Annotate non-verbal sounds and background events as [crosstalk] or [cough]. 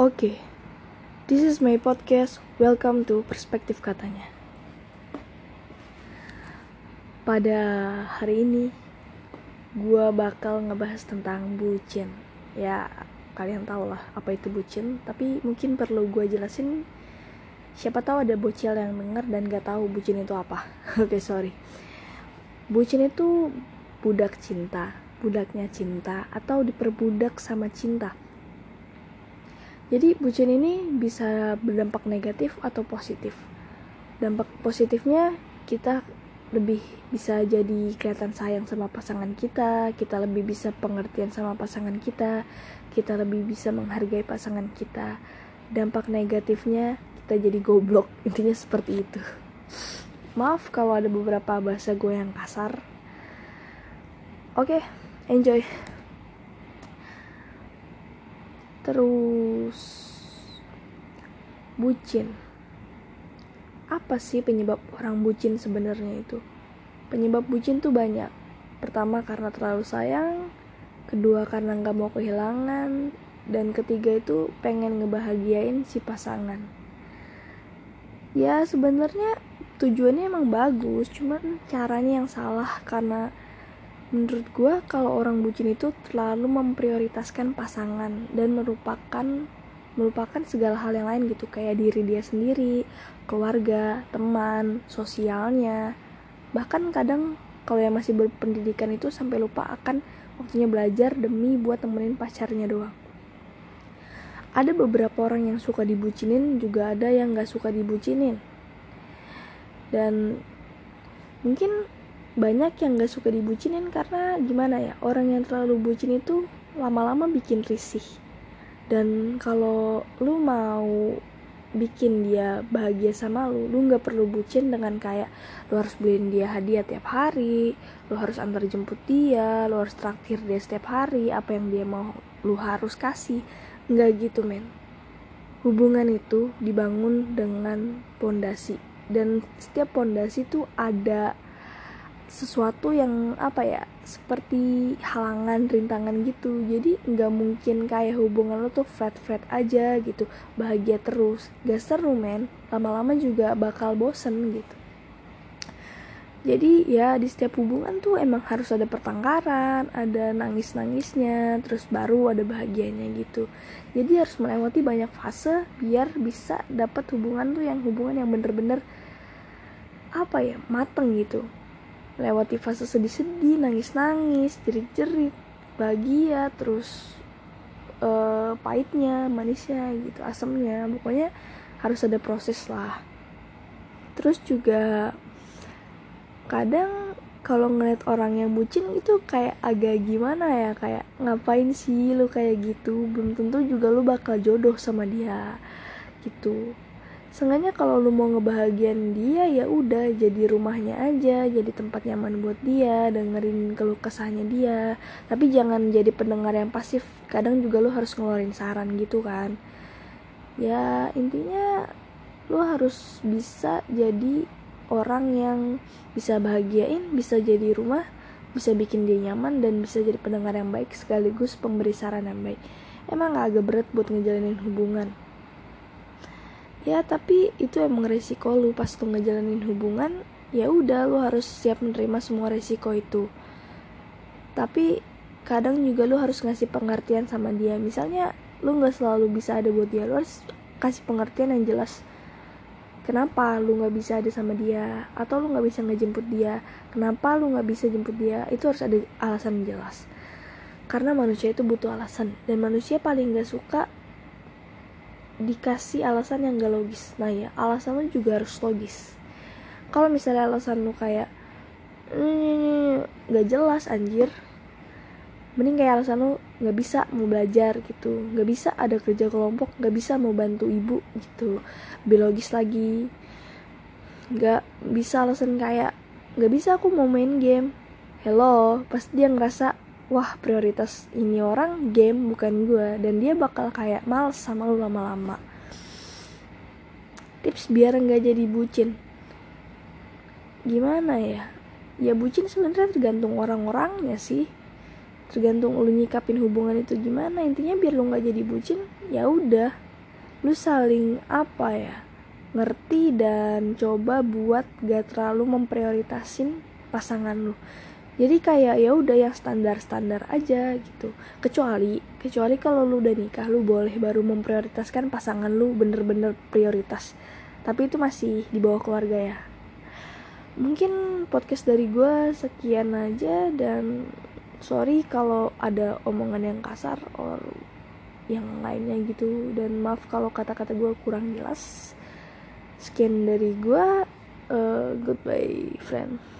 Oke, this is my podcast. Welcome to Perspektif Katanya. Pada hari ini, gue bakal ngebahas tentang bucin. Ya, kalian tau lah apa itu bucin. Tapi mungkin perlu gue jelasin. Siapa tahu ada bocil yang denger dan gak tahu bucin itu apa. [laughs] Oke, sorry. Bucin itu budak cinta, budaknya cinta, atau diperbudak sama cinta jadi bucin ini bisa berdampak negatif atau positif. Dampak positifnya kita lebih bisa jadi kelihatan sayang sama pasangan kita, kita lebih bisa pengertian sama pasangan kita, kita lebih bisa menghargai pasangan kita. Dampak negatifnya kita jadi goblok, [laughs] intinya seperti itu. Maaf kalau ada beberapa bahasa gue yang kasar. Oke, okay, enjoy terus bucin. Apa sih penyebab orang bucin sebenarnya itu? Penyebab bucin tuh banyak. Pertama karena terlalu sayang. Kedua karena nggak mau kehilangan. Dan ketiga itu pengen ngebahagiain si pasangan. Ya sebenarnya tujuannya emang bagus. Cuman caranya yang salah karena menurut gue kalau orang bucin itu terlalu memprioritaskan pasangan dan merupakan melupakan segala hal yang lain gitu. Kayak diri dia sendiri keluarga teman sosialnya. Bahkan kadang kalau yang masih berpendidikan itu sampai lupa akan waktunya belajar demi buat temenin pacarnya doang. Ada beberapa orang yang suka dibucinin juga ada yang gak suka dibucinin. Dan mungkin banyak yang gak suka dibucinin karena gimana ya orang yang terlalu bucin itu lama-lama bikin risih. Dan kalau lu mau bikin dia bahagia sama lu lu nggak perlu bucin dengan kayak lu harus beliin dia hadiah tiap hari lu harus antar jemput dia lu harus traktir dia setiap hari apa yang dia mau lu harus kasih. Nggak gitu men. Hubungan itu dibangun dengan pondasi. Dan setiap pondasi tuh ada sesuatu yang apa ya seperti halangan rintangan gitu. Jadi nggak mungkin kayak hubungan lo tuh flat flat aja gitu. Bahagia terus. Gak seru men. Lama-lama juga bakal bosen gitu. Jadi ya di setiap hubungan tuh emang harus ada pertengkaran ada nangis nangisnya terus baru ada bahagianya gitu. Jadi harus melewati banyak fase biar bisa dapat hubungan tuh yang hubungan yang bener-bener apa ya mateng gitu lewati fase sedih-sedih, nangis-nangis, jerit-jerit, bahagia, terus uh, pahitnya, manisnya gitu, asamnya, pokoknya harus ada proses lah. Terus juga kadang kalau ngeliat orang yang bucin itu kayak agak gimana ya kayak ngapain sih lu kayak gitu? Belum tentu juga lu bakal jodoh sama dia gitu Seenggaknya kalau lu mau ngebahagiain dia ya udah jadi rumahnya aja, jadi tempat nyaman buat dia, dengerin keluh kesahnya dia. Tapi jangan jadi pendengar yang pasif. Kadang juga lu harus ngeluarin saran gitu kan. Ya intinya lu harus bisa jadi orang yang bisa bahagiain, bisa jadi rumah, bisa bikin dia nyaman dan bisa jadi pendengar yang baik sekaligus pemberi saran yang baik. Emang gak agak berat buat ngejalanin hubungan ya tapi itu emang resiko lu pas lu ngejalanin hubungan ya udah lu harus siap menerima semua resiko itu. Tapi kadang juga lu harus ngasih pengertian sama dia. Misalnya lu nggak selalu bisa ada buat dia lu harus kasih pengertian yang jelas. Kenapa lu nggak bisa ada sama dia? Atau lu nggak bisa ngejemput dia? Kenapa lu nggak bisa jemput dia? Itu harus ada alasan jelas. Karena manusia itu butuh alasan. Dan manusia paling nggak suka dikasih alasan yang gak logis. Nah ya alasan lu juga harus logis. Kalau misalnya alasan lu kayak mm, gak jelas anjir mending kayak alasan lu nggak bisa mau belajar gitu. Nggak bisa ada kerja kelompok nggak bisa mau bantu ibu gitu. Lebih logis lagi. Nggak bisa alasan kayak nggak bisa aku mau main game. Hello pasti dia ngerasa wah prioritas ini orang game bukan gue dan dia bakal kayak males sama lu lama-lama. Tips biar nggak jadi bucin. Gimana ya? Ya bucin sebenarnya tergantung orang-orangnya sih. Tergantung lu nyikapin hubungan itu gimana. Intinya biar lu nggak jadi bucin ya udah. Lu saling apa ya ngerti dan coba buat gak terlalu memprioritasin pasangan lu jadi kayak ya udah yang standar-standar aja gitu. Kecuali kecuali kalau lu udah nikah lu boleh baru memprioritaskan pasangan lu bener-bener prioritas. Tapi itu masih di bawah keluarga ya. Mungkin podcast dari gue sekian aja dan sorry kalau ada omongan yang kasar or yang lainnya gitu. Dan maaf kalau kata-kata gue kurang jelas. Sekian dari gue uh, goodbye friend